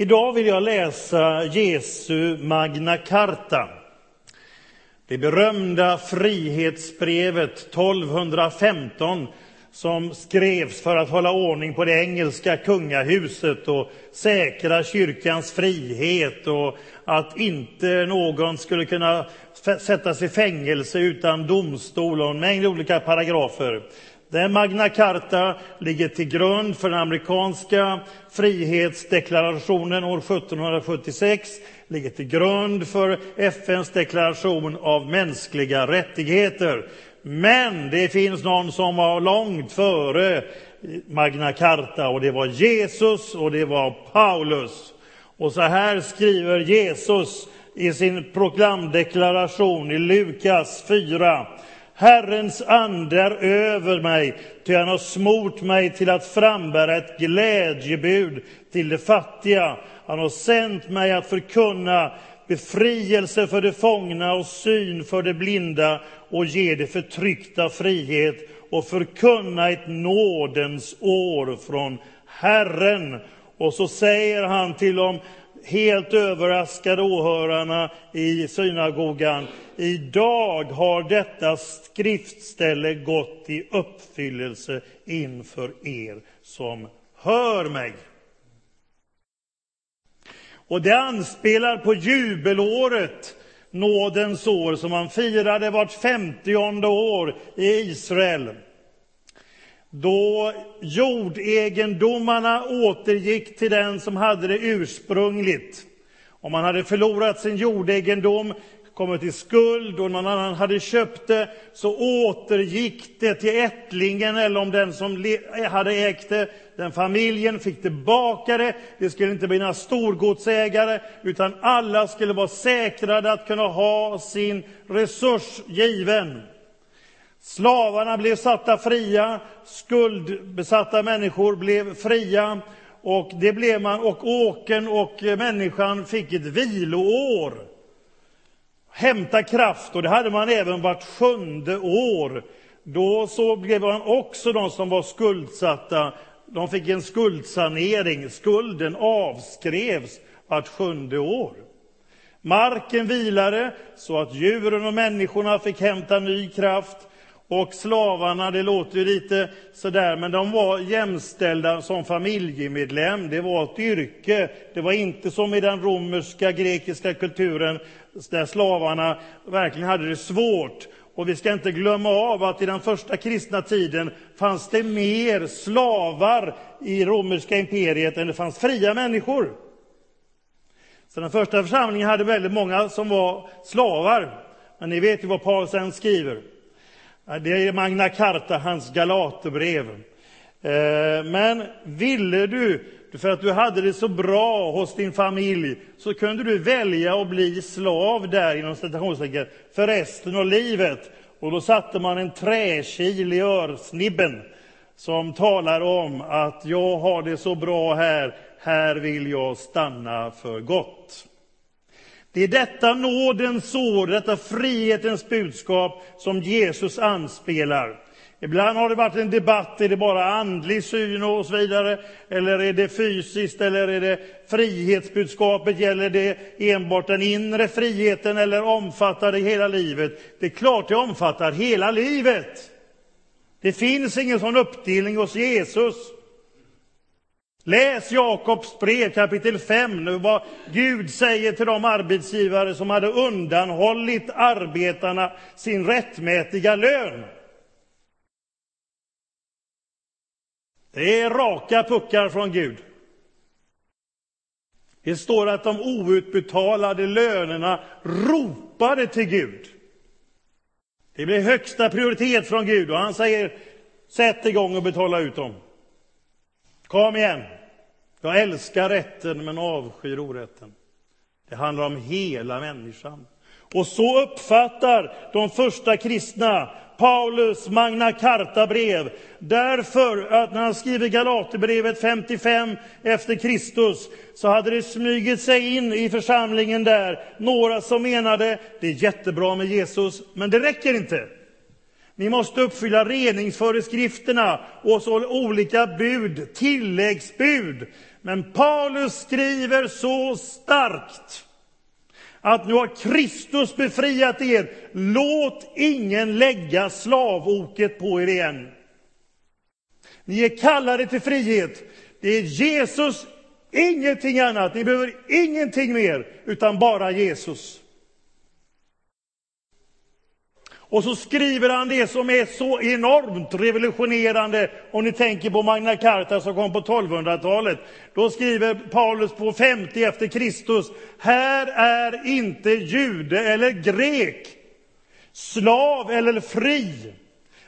Idag vill jag läsa Jesu Magna Carta. Det berömda frihetsbrevet 1215 som skrevs för att hålla ordning på det engelska kungahuset och säkra kyrkans frihet och att inte någon skulle kunna sättas i fängelse utan domstol och en mängd olika paragrafer. Den Magna Carta ligger till grund för den amerikanska frihetsdeklarationen år 1776, ligger till grund för FNs deklaration av mänskliga rättigheter. Men det finns någon som var långt före Magna Carta och det var Jesus och det var Paulus. Och så här skriver Jesus i sin proklamdeklaration i Lukas 4. Herrens ande är över mig, ty han har smort mig till att frambära ett glädjebud till de fattiga. Han har sänt mig att förkunna befrielse för de fångna och syn för de blinda och ge de förtryckta frihet och förkunna ett nådens år från Herren. Och så säger han till dem helt överraskade åhörarna i synagogan. Idag har detta skriftställe gått i uppfyllelse inför er som hör mig. Och det anspelar på jubelåret, nådens år, som man firade vart femtionde år i Israel då jordegendomarna återgick till den som hade det ursprungligt. Om man hade förlorat sin jordegendom, kommit i skuld och någon annan hade köpt det, så återgick det till ättlingen eller om den som hade ägt det, den familjen fick tillbaka det. Det skulle inte bli några storgodsägare, utan alla skulle vara säkrade att kunna ha sin resurs given. Slavarna blev satta fria, skuldbesatta människor blev fria och det blev man och åken och människan fick ett viloår. Hämta kraft och det hade man även vart sjunde år. Då så blev man också de som var skuldsatta, de fick en skuldsanering. Skulden avskrevs vart sjunde år. Marken vilade så att djuren och människorna fick hämta ny kraft. Och slavarna, det låter ju lite sådär, men de var jämställda som familjemedlem. Det var ett yrke. Det var inte som i den romerska, grekiska kulturen där slavarna verkligen hade det svårt. Och vi ska inte glömma av att i den första kristna tiden fanns det mer slavar i romerska imperiet än det fanns fria människor. Så den första församlingen hade väldigt många som var slavar. Men ni vet ju vad Paulus sen skriver. Det är Magna Carta, hans Galaterbrev. Eh, men ville du, för att du hade det så bra hos din familj, så kunde du välja att bli slav där inom citationstecken för resten av livet. Och då satte man en träkil i örsnibben som talar om att jag har det så bra här, här vill jag stanna för gott. Det är detta nådens år, detta frihetens budskap som Jesus anspelar. Ibland har det varit en debatt, är det bara andlig syn och så vidare? Eller är det fysiskt, eller är det frihetsbudskapet? Gäller det enbart den inre friheten eller omfattar det hela livet? Det är klart det omfattar hela livet. Det finns ingen sån uppdelning hos Jesus. Läs Jakobs brev kapitel 5 nu, vad Gud säger till de arbetsgivare som hade undanhållit arbetarna sin rättmätiga lön. Det är raka puckar från Gud. Det står att de outbetalade lönerna ropade till Gud. Det blev högsta prioritet från Gud och han säger sätt igång och betala ut dem. Kom igen! Jag älskar rätten men avskyr orätten. Det handlar om hela människan. Och så uppfattar de första kristna Paulus Magna Carta-brev. Därför att när han skriver Galaterbrevet 55 efter Kristus så hade det smugit sig in i församlingen där några som menade det är jättebra med Jesus, men det räcker inte. Ni måste uppfylla reningsföreskrifterna och så olika bud, tilläggsbud. Men Paulus skriver så starkt att nu har Kristus befriat er. Låt ingen lägga slavoket på er igen. Ni är kallade till frihet. Det är Jesus, ingenting annat. Ni behöver ingenting mer, utan bara Jesus. Och så skriver han det som är så enormt revolutionerande, om ni tänker på Magna Carta som kom på 1200-talet. Då skriver Paulus på 50 efter Kristus, här är inte jude eller grek, slav eller fri,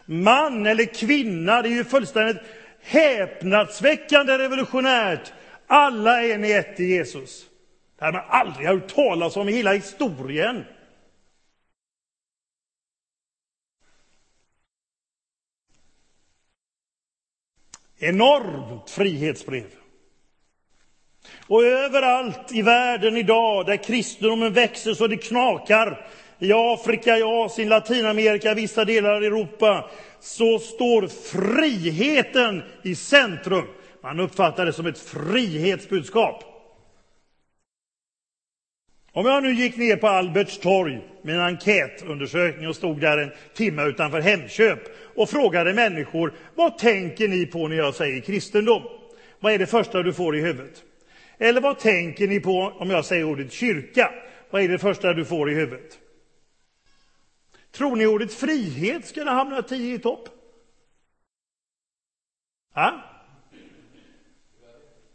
man eller kvinna. Det är ju fullständigt häpnadsväckande revolutionärt. Alla är ni ett i Jesus. Det har man aldrig hört talas om i hela historien. Enormt frihetsbrev. Och överallt i världen idag där kristendomen växer så det knakar, i Afrika, i Asien, Latinamerika, vissa delar av Europa, så står friheten i centrum. Man uppfattar det som ett frihetsbudskap. Om jag nu gick ner på Alberts torg med en enkätundersökning och stod där en timme utanför Hemköp och frågade människor vad tänker ni på när jag säger kristendom? Vad är det första du får i huvudet? Eller vad tänker ni på om jag säger ordet kyrka? Vad är det första du får i huvudet? Tror ni ordet frihet skulle hamna tio i topp? Ja?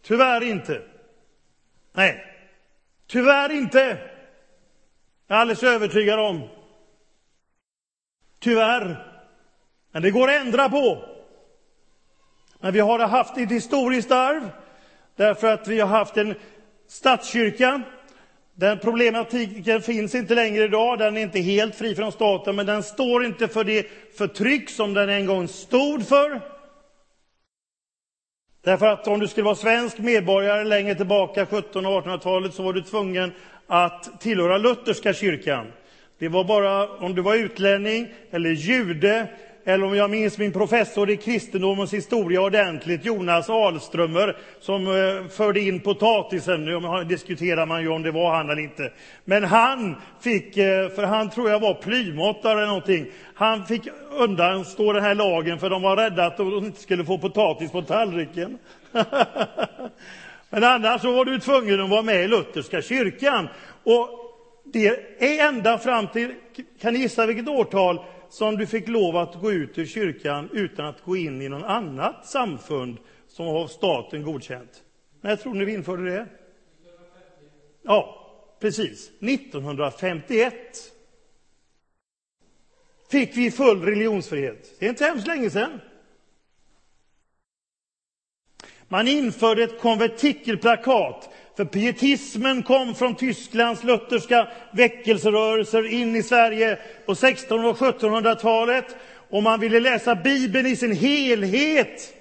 Tyvärr inte. Nej, tyvärr inte. Jag är alldeles övertygad om. Tyvärr. Men det går att ändra på. Men vi har haft ett historiskt arv därför att vi har haft en statskyrka. Den problematiken finns inte längre idag. Den är inte helt fri från staten, men den står inte för det förtryck som den en gång stod för. Därför att om du skulle vara svensk medborgare längre tillbaka, 1700 och 1800-talet, så var du tvungen att tillhöra lutherska kyrkan. Det var bara om du var utlänning eller jude eller om jag minns min professor i kristendomens historia ordentligt, Jonas Alströmer, som eh, förde in potatisen. Nu diskuterar man ju om det var han eller inte. Men han fick, eh, för han tror jag var plymottare eller någonting, han fick undanstå den här lagen för de var rädda att de inte skulle få potatis på tallriken. Men annars så var du tvungen att vara med i lutherska kyrkan. Och det är ända fram till, kan ni gissa vilket årtal? Som du fick lov att gå ut ur kyrkan utan att gå in i något annat samfund som har staten godkänt. När tror ni vi införde det? Ja, precis. 1951 fick vi full religionsfrihet. Det är inte hemskt länge sedan. Man införde ett konventikelplakat för pietismen kom från Tysklands lutherska väckelserörelser in i Sverige på 1600 och 1700-talet. Och man ville läsa Bibeln i sin helhet.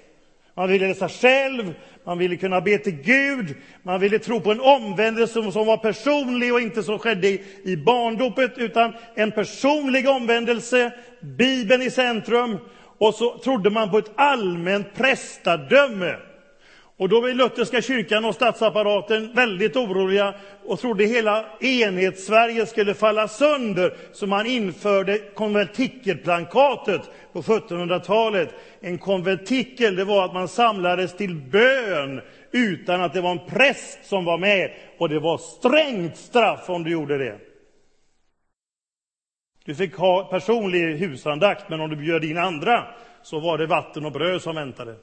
Man ville läsa själv, man ville kunna be till Gud, man ville tro på en omvändelse som var personlig och inte som skedde i barndopet, utan en personlig omvändelse, Bibeln i centrum. Och så trodde man på ett allmänt prästadöme. Och då var lutherska kyrkan och statsapparaten väldigt oroliga och trodde hela enhetssverige skulle falla sönder. Så man införde konventikelplankatet på 1700-talet. En konventikel det var att man samlades till bön utan att det var en präst som var med. Och det var strängt straff om du gjorde det. Du fick ha personlig husandakt, men om du bjöd in andra så var det vatten och bröd som väntade.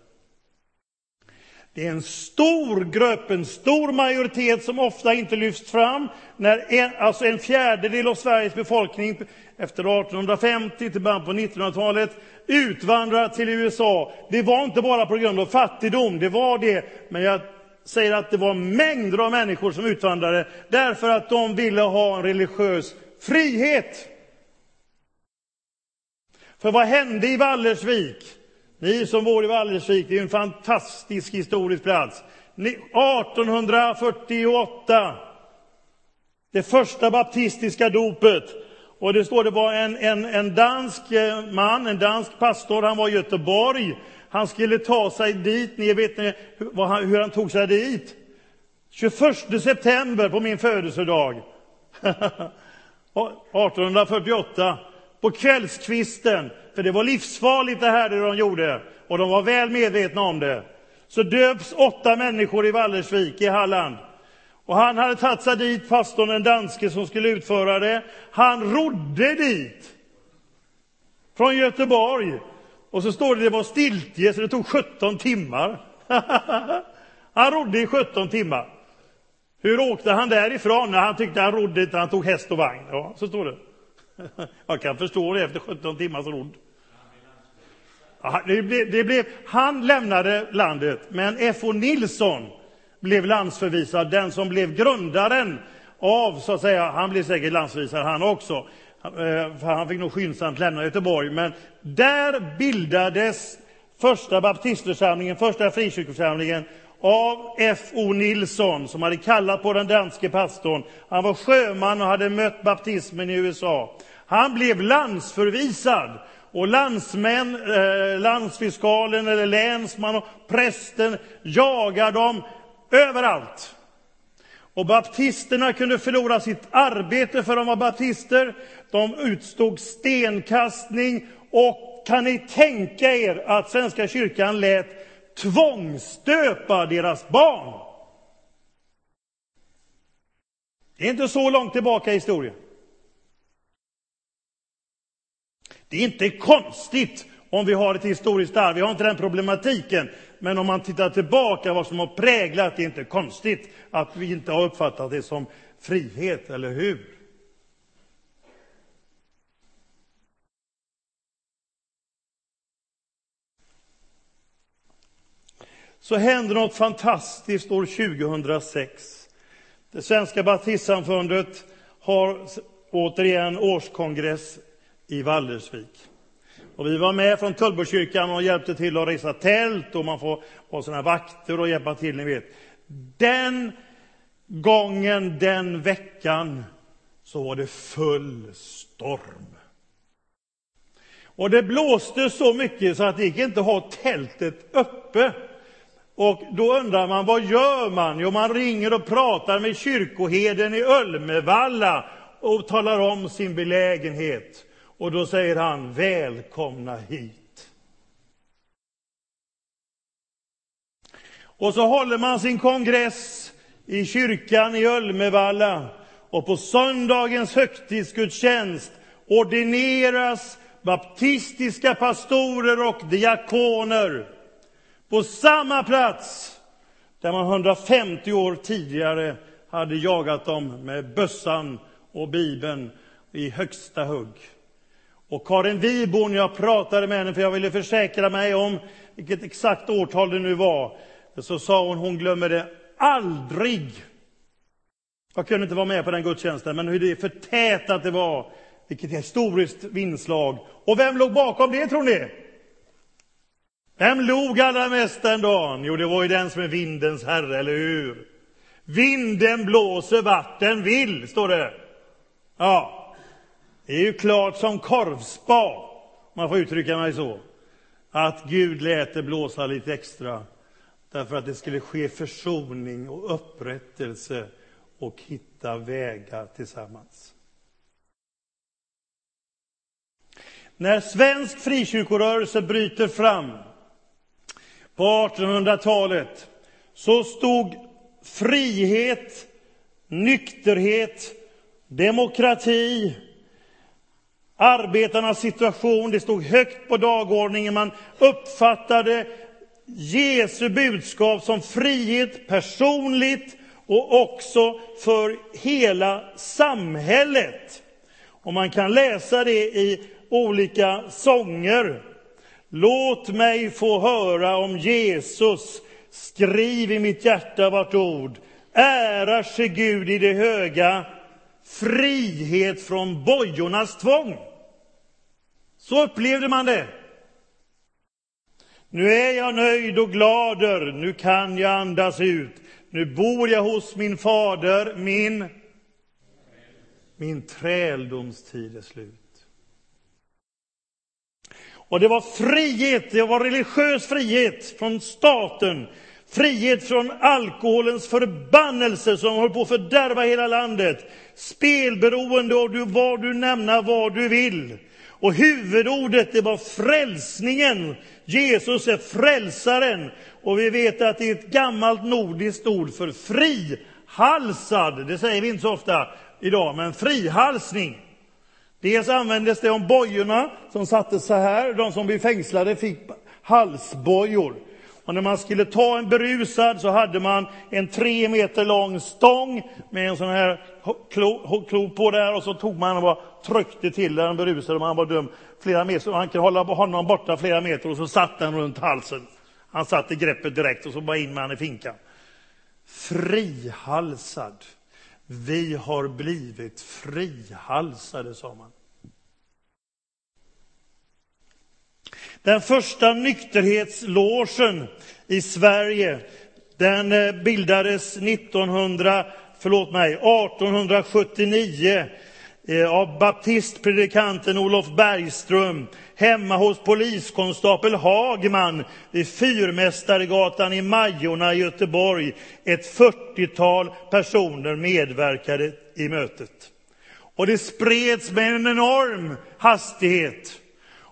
Det är en stor grupp, en stor majoritet som ofta inte lyfts fram. När en, alltså en fjärdedel av Sveriges befolkning efter 1850 till början på 1900-talet utvandrar till USA. Det var inte bara på grund av fattigdom, det var det, men jag säger att det var mängder av människor som utvandrade därför att de ville ha en religiös frihet. För vad hände i Vallersvik? Ni som bor i Vallersvik, det är en fantastisk historisk plats. 1848, det första baptistiska dopet. Och det står det var en, en, en dansk eh, man, en dansk pastor, han var i Göteborg. Han skulle ta sig dit, ni vet ni han, hur han tog sig dit? 21 september på min födelsedag. 1848. På kvällskvisten, för det var livsfarligt det här det de gjorde. Och de var väl medvetna om det. Så döps åtta människor i Vallersvik i Halland. Och han hade tagit sig dit, pastorn, den danske som skulle utföra det. Han rodde dit. Från Göteborg. Och så står det, det var stiltje, så det tog 17 timmar. han rodde i 17 timmar. Hur åkte han därifrån? Han tyckte han rodde inte, han tog häst och vagn. Ja, så står det. Jag kan förstå det efter 17 timmars rodd. Det blev, det blev, han lämnade landet, men F.O. Nilsson blev landsförvisad, den som blev grundaren av, så att säga, han blev säkert landsförvisad han också, eh, för han fick nog skyndsamt lämna Göteborg, men där bildades första baptistförsamlingen, första frikyrkoförsamlingen, av F.O. Nilsson, som hade kallat på den danske pastorn. Han var sjöman och hade mött baptismen i USA. Han blev landsförvisad och landsmän, eh, landsfiskalen eller länsman och prästen jagar dem överallt. Och baptisterna kunde förlora sitt arbete för de var baptister. De utstod stenkastning och kan ni tänka er att Svenska kyrkan lät tvångsstöpa deras barn? Det är inte så långt tillbaka i historien. Det är inte konstigt om vi har ett historiskt arv. Vi har inte den problematiken. Men om man tittar tillbaka vad som har präglat, det är inte konstigt att vi inte har uppfattat det som frihet, eller hur? Så hände något fantastiskt år 2006. Det svenska baptistsamfundet har återigen årskongress i Vallersvik. Och vi var med från Tullbokyrkan och hjälpte till att resa tält och man får ha såna vakter och hjälpa till, ni vet. Den gången, den veckan, så var det full storm. Och det blåste så mycket så att det gick inte att ha tältet uppe. Och då undrar man, vad gör man? Jo, man ringer och pratar med kyrkoheden i Ölmevalla och talar om sin belägenhet. Och då säger han, välkomna hit. Och så håller man sin kongress i kyrkan i Ölmevalla. Och på söndagens högtidsgudstjänst ordineras baptistiska pastorer och diakoner på samma plats där man 150 år tidigare hade jagat dem med bössan och bibeln i högsta hugg. Och Karin Wiborn, jag pratade med henne för jag ville försäkra mig om vilket exakt årtal det nu var. Så sa hon, hon glömmer det aldrig. Jag kunde inte vara med på den gudstjänsten, men hur det förtätat det var. Vilket historiskt vinslag. Och vem låg bakom det, tror ni? Vem log allra mest den dagen? Jo, det var ju den som är vindens herre, eller hur? Vinden blåser vart den vill, står det. Ja, det är ju klart som korvspa, om man får uttrycka mig så, att Gud lät det blåsa lite extra därför att det skulle ske försoning och upprättelse och hitta vägar tillsammans. När svensk frikyrkorörelse bryter fram på 1800-talet så stod frihet, nykterhet, demokrati, Arbetarnas situation, det stod högt på dagordningen. Man uppfattade Jesu budskap som frihet personligt och också för hela samhället. Och man kan läsa det i olika sånger. Låt mig få höra om Jesus, skriv i mitt hjärta vart ord. Ära sig Gud i det höga, frihet från bojornas tvång. Så upplevde man det. Nu är jag nöjd och glader, nu kan jag andas ut. Nu bor jag hos min fader, min, min träldomstid är slut. Och det var frihet, det var religiös frihet från staten, frihet från alkoholens förbannelse som håller på att fördärva hela landet, spelberoende och du, vad du nämner vad du vill. Och huvudordet det var frälsningen. Jesus är frälsaren. Och vi vet att det är ett gammalt nordiskt ord för frihalsad. Det säger vi inte så ofta idag, men frihalsning. Dels användes det om bojorna som sattes så här. De som blev fängslade fick halsbojor. Och när man skulle ta en berusad så hade man en tre meter lång stång med en sån här klo, klo på där och så tog man och bara tryckte till den berusade man var dum flera meter. Man kunde hålla honom borta flera meter och så satt den runt halsen. Han satte greppet direkt och så bara in med han i finkan. Frihalsad. Vi har blivit frihalsade, sa man. Den första nykterhetslogen i Sverige den eh, bildades 1900, förlåt mig, 1879 Eh, av baptistpredikanten Olof Bergström hemma hos poliskonstapel Hagman vid Fyrmästaregatan i Majorna i Göteborg. Ett 40-tal personer medverkade i mötet. Och det spreds med en enorm hastighet.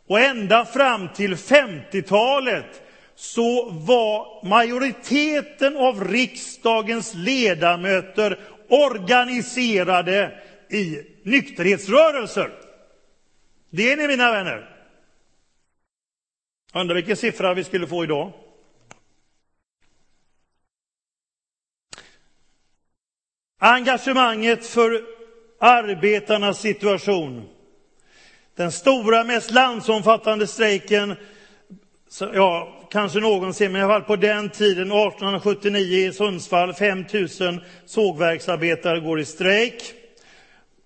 Och ända fram till 50-talet så var majoriteten av riksdagens ledamöter organiserade i nykterhetsrörelser. Det är ni mina vänner. Undrar vilken siffra vi skulle få idag. Engagemanget för arbetarnas situation. Den stora, mest landsomfattande strejken, ja, kanske någonsin, men i alla fall på den tiden, 1879 i Sundsvall, 5 000 sågverksarbetare går i strejk.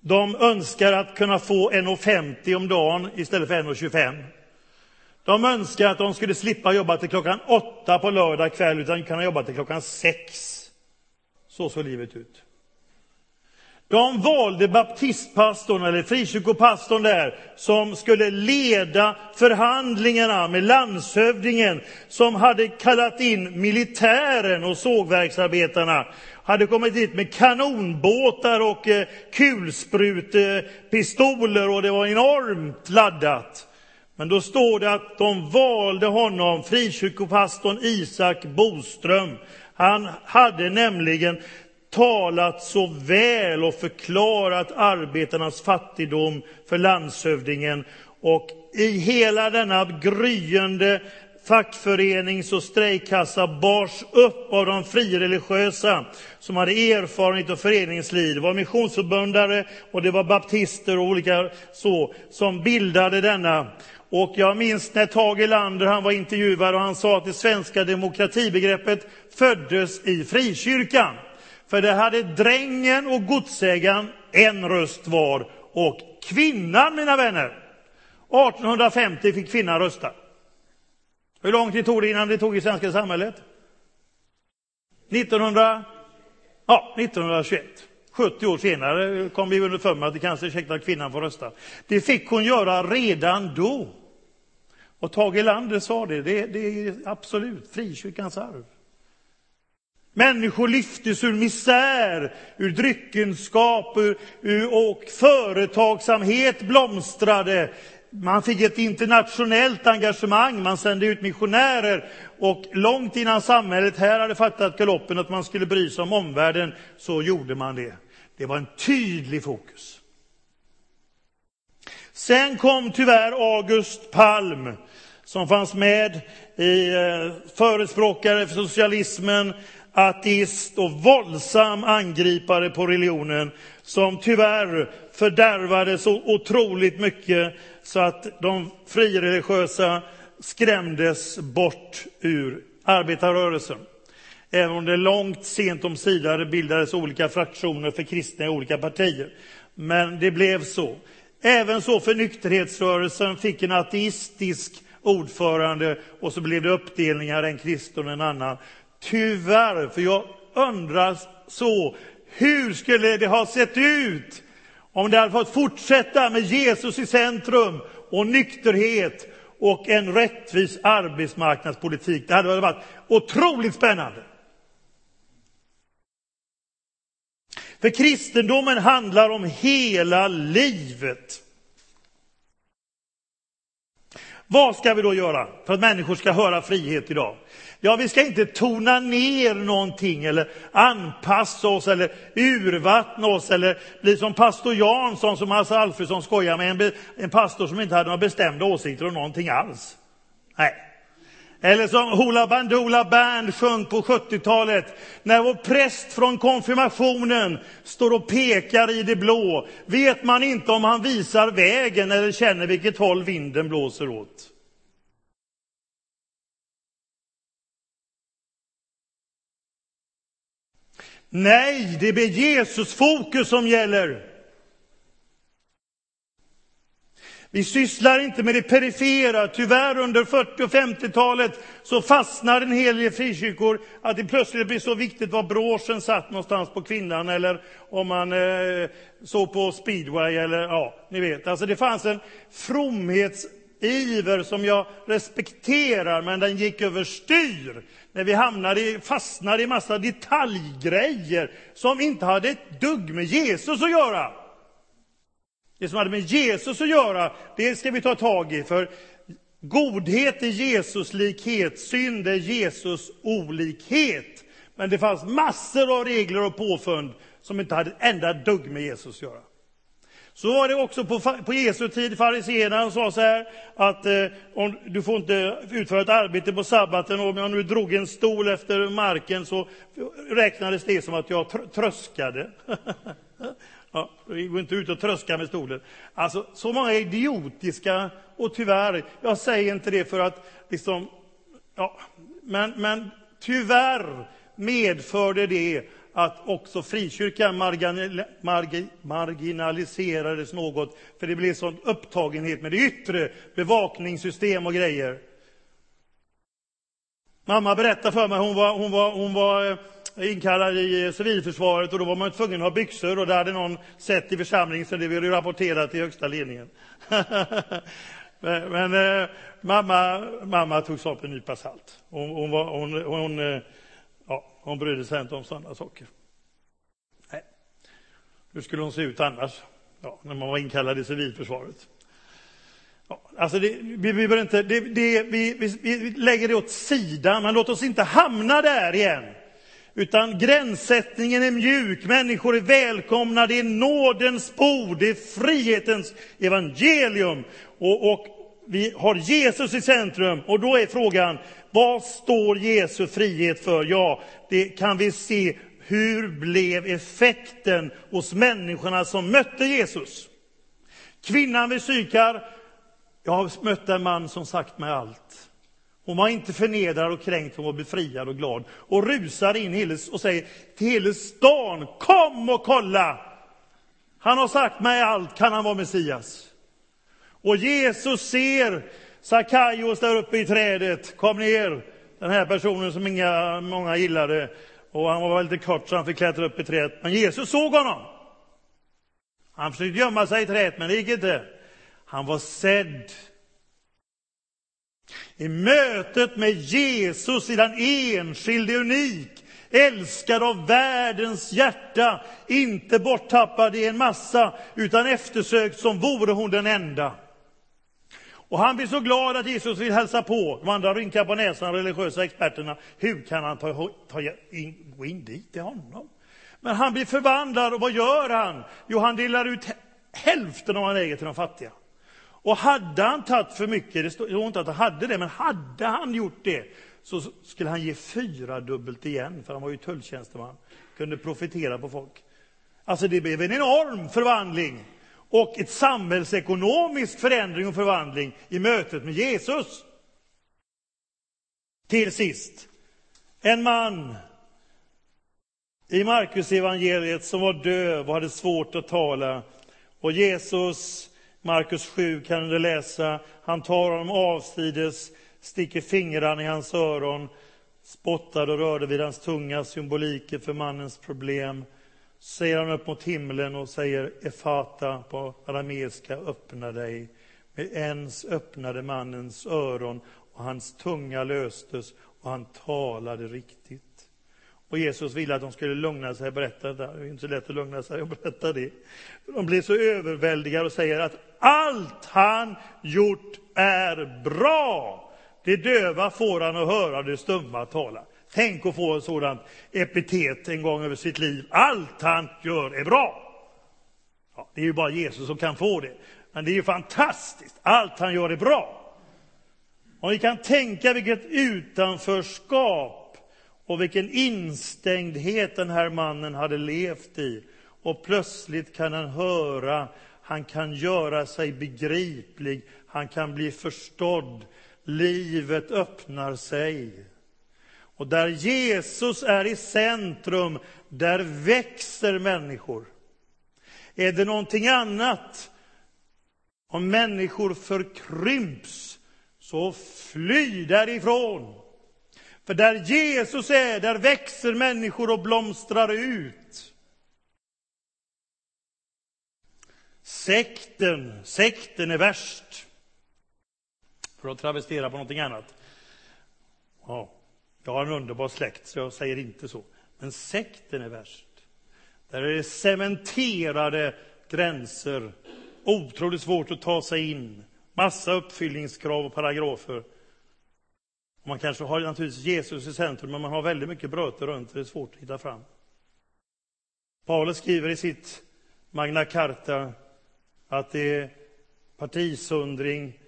De önskar att kunna få 1,50 om dagen istället för 1,25. De önskar att de skulle slippa jobba till klockan åtta på lördag kväll, utan kunna jobba till klockan sex. Så såg livet ut. De valde baptistpastorn, eller frikyrkopastorn där, som skulle leda förhandlingarna med landshövdingen, som hade kallat in militären och sågverksarbetarna, hade kommit dit med kanonbåtar och eh, kulsprutepistoler och det var enormt laddat. Men då står det att de valde honom, frikyrkopastorn Isak Boström. Han hade nämligen talat så väl och förklarat arbetarnas fattigdom för landshövdingen. Och i hela denna gryende fackförenings och strejkkassa bars upp av de frireligiösa som hade erfarenhet av föreningsliv. Det var missionsförbundare och det var baptister och olika så som bildade denna. Och jag minns när Tage Erlander han var intervjuad och han sa att det svenska demokratibegreppet föddes i frikyrkan. För det hade drängen och godsägaren en röst var och kvinnan, mina vänner, 1850 fick kvinnan rösta. Hur lång tid tog det innan det tog i svenska samhället? 1900, ja, 1921. 70 år senare kom vi underfund med att det kanske är att kvinnan får rösta. Det fick hon göra redan då. Och Tage Erlander sa det, det, det är absolut frikyrkans arv. Människor lyftes ur misär, ur dryckenskap ur, ur, och företagsamhet blomstrade. Man fick ett internationellt engagemang, man sände ut missionärer och långt innan samhället här hade fattat galoppen att man skulle bry sig om omvärlden så gjorde man det. Det var en tydlig fokus. Sen kom tyvärr August Palm som fanns med i eh, förespråkare för socialismen, ateist och våldsam angripare på religionen som tyvärr fördärvade så otroligt mycket så att de frireligiösa skrämdes bort ur arbetarrörelsen. Även om det långt sent om sidare bildades olika fraktioner för kristna i olika partier. Men det blev så. Även så för nykterhetsrörelsen fick en ateistisk ordförande och så blev det uppdelningar, en kristen och en annan. Tyvärr, för jag undrar så, hur skulle det ha sett ut om det hade fått fortsätta med Jesus i centrum och nykterhet och en rättvis arbetsmarknadspolitik. Det hade varit otroligt spännande. För kristendomen handlar om hela livet. Vad ska vi då göra för att människor ska höra frihet idag? Ja, vi ska inte tona ner någonting eller anpassa oss eller urvattna oss eller bli som pastor Jansson som Hasse Alfredsson skojar med, en, en pastor som inte hade några bestämda åsikter om någonting alls. Nej. Eller som Hoola Bandoola Band sjöng på 70-talet, när vår präst från konfirmationen står och pekar i det blå, vet man inte om han visar vägen eller känner vilket håll vinden blåser åt. Nej, det blir Jesus-fokus som gäller. Vi sysslar inte med det perifera. Tyvärr under 40 och 50-talet så fastnar en hel del frikyrkor att det plötsligt blir så viktigt var broschen satt någonstans på kvinnan eller om man eh, såg på speedway eller ja, ni vet. Alltså det fanns en fromhetsiver som jag respekterar, men den gick överstyr när vi hamnade, fastnade i massa detaljgrejer som inte hade ett dugg med Jesus att göra. Det som hade med Jesus att göra, det ska vi ta tag i. För godhet är Jesus likhet, synd är Jesus olikhet. Men det fanns massor av regler och påfund som inte hade ett enda dugg med Jesus att göra. Så var det också på, på Jesu tid. Fariséerna sa så här att eh, om, du får inte utföra ett arbete på sabbaten. Om jag nu drog en stol efter marken så räknades det som att jag tr tröskade. ja, vi går inte ut och tröska med stolen. Alltså, så många idiotiska, och tyvärr, jag säger inte det för att liksom, ja, men, men tyvärr medförde det att också frikyrkan marginaliserades något, för det blev sån upptagenhet med det yttre, bevakningssystem och grejer. Mamma berättade för mig, hon var, hon var, hon var eh, inkallad i eh, civilförsvaret och då var man tvungen att ha byxor och det hade någon sett i församlingen så det blev rapporterat till högsta ledningen. men, men eh, mamma, mamma tog saken en nypa salt. Hon, hon, var, hon, hon hon brydde sig inte om sådana saker. Nej. Hur skulle hon se ut annars? Ja, när man var inkallad i civilförsvaret. Ja, alltså det, vi, vi, inte, det, det, vi, vi, vi lägger det åt sidan, men låt oss inte hamna där igen. Utan gränssättningen är mjuk, människor är välkomna, det är nådens bord, det är frihetens evangelium. Och, och vi har Jesus i centrum. Och då är frågan, vad står Jesu frihet för? Ja, det kan vi se. Hur blev effekten hos människorna som mötte Jesus? Kvinnan vid Sykar, jag har mött en man som sagt mig allt. Hon var inte förnedrad och kränkt, hon var befriad och glad. Och rusar in och säger till hela stan, kom och kolla! Han har sagt mig allt, kan han vara Messias? Och Jesus ser Sackaios där uppe i trädet, kom ner. Den här personen som inga, många gillade. Och han var lite kort så han fick klättra upp i trädet. Men Jesus såg honom. Han försökte gömma sig i trädet, men det gick inte. Han var sedd. I mötet med Jesus är den enskilde unik, älskad av världens hjärta, inte borttappad i en massa, utan eftersökt som vore hon den enda. Och han blir så glad att Jesus vill hälsa på. De andra rynkar på näsan, de religiösa experterna. Hur kan han ta, ta in, gå in dit till honom? Men han blir förvandlad och vad gör han? Jo, han delar ut hälften av vad han äger till de fattiga. Och hade han tagit för mycket, det står inte att han hade det, men hade han gjort det så skulle han ge fyra dubbelt igen, för han var ju tulltjänsteman, kunde profitera på folk. Alltså det blev en enorm förvandling och ett samhällsekonomisk förändring och förvandling i mötet med Jesus. Till sist, en man i Markus evangeliet som var döv och hade svårt att tala. Och Jesus, Markus 7 kan du läsa, han tar honom avsides, sticker fingrarna i hans öron, spottade och rörde vid hans tunga, symboliken för mannens problem säger han upp mot himlen och säger Efata på arameiska, öppna dig. Med ens öppnade mannens öron och hans tunga löstes och han talade riktigt. Och Jesus ville att de skulle lugna sig och berätta det. där. Det är inte så lätt att lugna sig och berätta det. De blir så överväldigade och säger att allt han gjort är bra. Det döva får han att höra, det stumma tala. Tänk att få ett sådant epitet en gång över sitt liv. Allt han gör är bra. Ja, det är ju bara Jesus som kan få det. Men det är ju fantastiskt. Allt han gör är bra. Om vi kan tänka vilket utanförskap och vilken instängdhet den här mannen hade levt i. Och plötsligt kan han höra, han kan göra sig begriplig, han kan bli förstådd. Livet öppnar sig. Och där Jesus är i centrum, där växer människor. Är det någonting annat, om människor förkrymps, så fly därifrån. För där Jesus är, där växer människor och blomstrar ut. Sekten, sekten är värst. För att travestera på någonting annat. Ja, jag har en underbar släkt, så jag säger inte så. Men sekten är värst. Där är det cementerade gränser. Otroligt svårt att ta sig in. Massa uppfyllningskrav och paragrafer. Man kanske har naturligtvis Jesus i centrum, men man har väldigt mycket bröte runt, det är svårt att hitta fram. Paulus skriver i sitt Magna Carta att det är partisundring,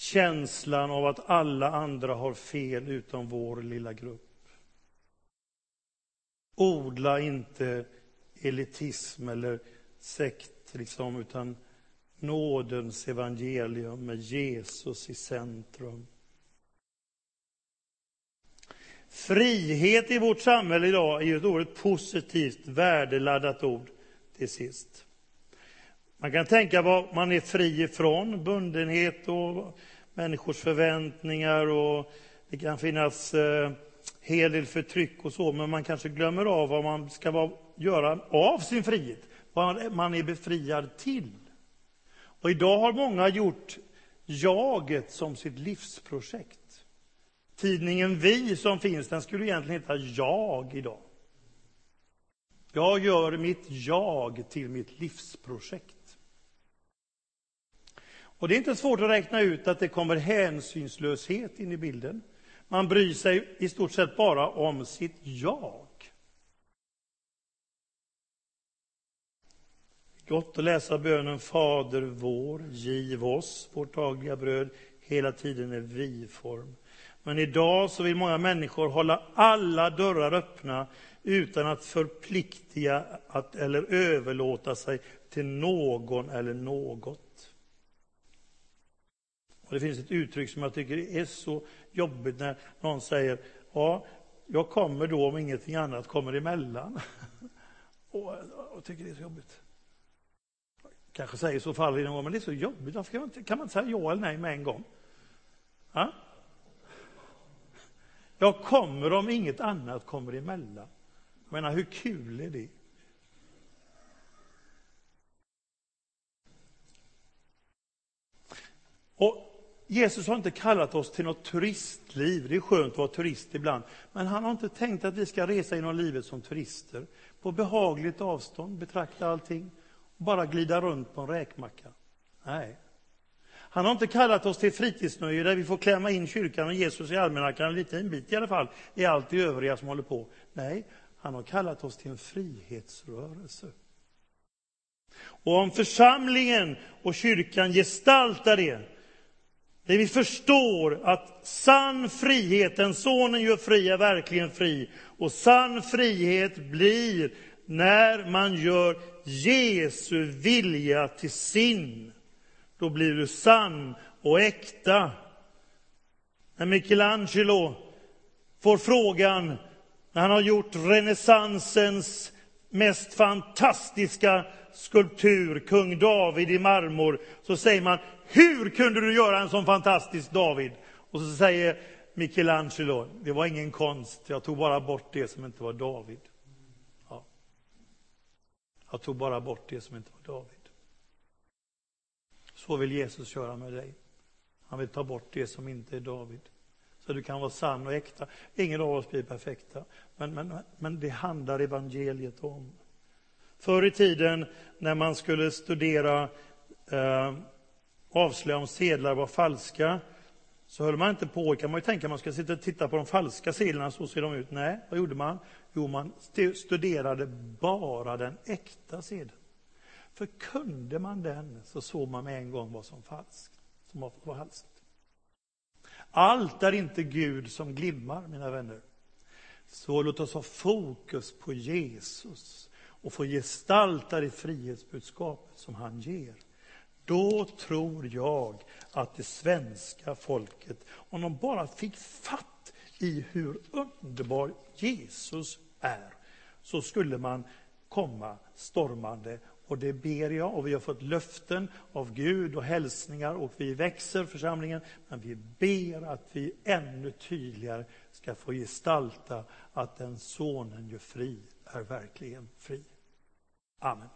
känslan av att alla andra har fel utom vår lilla grupp. Odla inte elitism eller sekt, liksom, utan nådens evangelium med Jesus i centrum. Frihet i vårt samhälle idag är ju ett oerhört positivt, värdeladdat ord till sist. Man kan tänka vad man är fri ifrån, bundenhet och människors förväntningar och det kan finnas eh, hel del förtryck och så, men man kanske glömmer av vad man ska vara, göra av sin frihet, vad man är befriad till. Och idag har många gjort jaget som sitt livsprojekt. Tidningen Vi som finns, den skulle egentligen heta Jag idag. Jag gör mitt jag till mitt livsprojekt. Och det är inte svårt att räkna ut att det kommer hänsynslöshet in i bilden. Man bryr sig i stort sett bara om sitt jag. Gott att läsa bönen Fader vår, giv oss vårt dagliga bröd, hela tiden i vi-form. Men idag så vill många människor hålla alla dörrar öppna utan att förpliktiga att, eller överlåta sig till någon eller något. Och det finns ett uttryck som jag tycker är så jobbigt när någon säger ja, jag kommer då om ingenting annat kommer emellan. och jag tycker det är så jobbigt. Kanske säger så fall någon gång, men det är så jobbigt. Varför kan man inte, kan man inte säga ja eller nej med en gång? Ja? Jag kommer om inget annat kommer emellan. Jag menar, hur kul är det? Och Jesus har inte kallat oss till något turistliv. Det är skönt att vara turist ibland. Men han har inte tänkt att vi ska resa genom livet som turister. På behagligt avstånd, betrakta allting. Och bara glida runt på en räkmacka. Nej, han har inte kallat oss till fritidsnöje där vi får klämma in kyrkan och Jesus i almanackan en liten bit i alla fall, i allt det övriga som håller på. Nej, han har kallat oss till en frihetsrörelse. Och om församlingen och kyrkan gestaltar det, där vi förstår att sann frihet, den sonen gör fri, är verkligen fri. Och sann frihet blir när man gör Jesu vilja till sin. Då blir du sann och äkta. När Michelangelo får frågan, när han har gjort renässansens mest fantastiska skulptur, kung David i marmor, så säger man, hur kunde du göra en sån fantastisk David? Och så säger Michelangelo, det var ingen konst, jag tog bara bort det som inte var David. Ja. Jag tog bara bort det som inte var David. Så vill Jesus göra med dig. Han vill ta bort det som inte är David. Så du kan vara sann och äkta. Ingen av oss blir perfekta. Men, men, men det handlar evangeliet om. Förr i tiden när man skulle studera eh, avslöja om sedlar var falska så höll man inte på, kan man ju tänka, man ska sitta och titta på de falska sedlarna, så ser de ut. Nej, vad gjorde man? Jo, man studerade bara den äkta sedeln. För kunde man den så såg man med en gång vad som falskt, som var falskt. Allt är inte Gud som glimmar, mina vänner. Så låt oss ha fokus på Jesus och få gestalta det frihetsbudskapet som han ger. Då tror jag att det svenska folket, om de bara fick fatt i hur underbar Jesus är, så skulle man komma stormande. Och det ber jag, och vi har fått löften av Gud och hälsningar och vi växer församlingen, men vi ber att vi ännu tydligare ska få gestalta att den sonen ju fri är verkligen fri. Amen.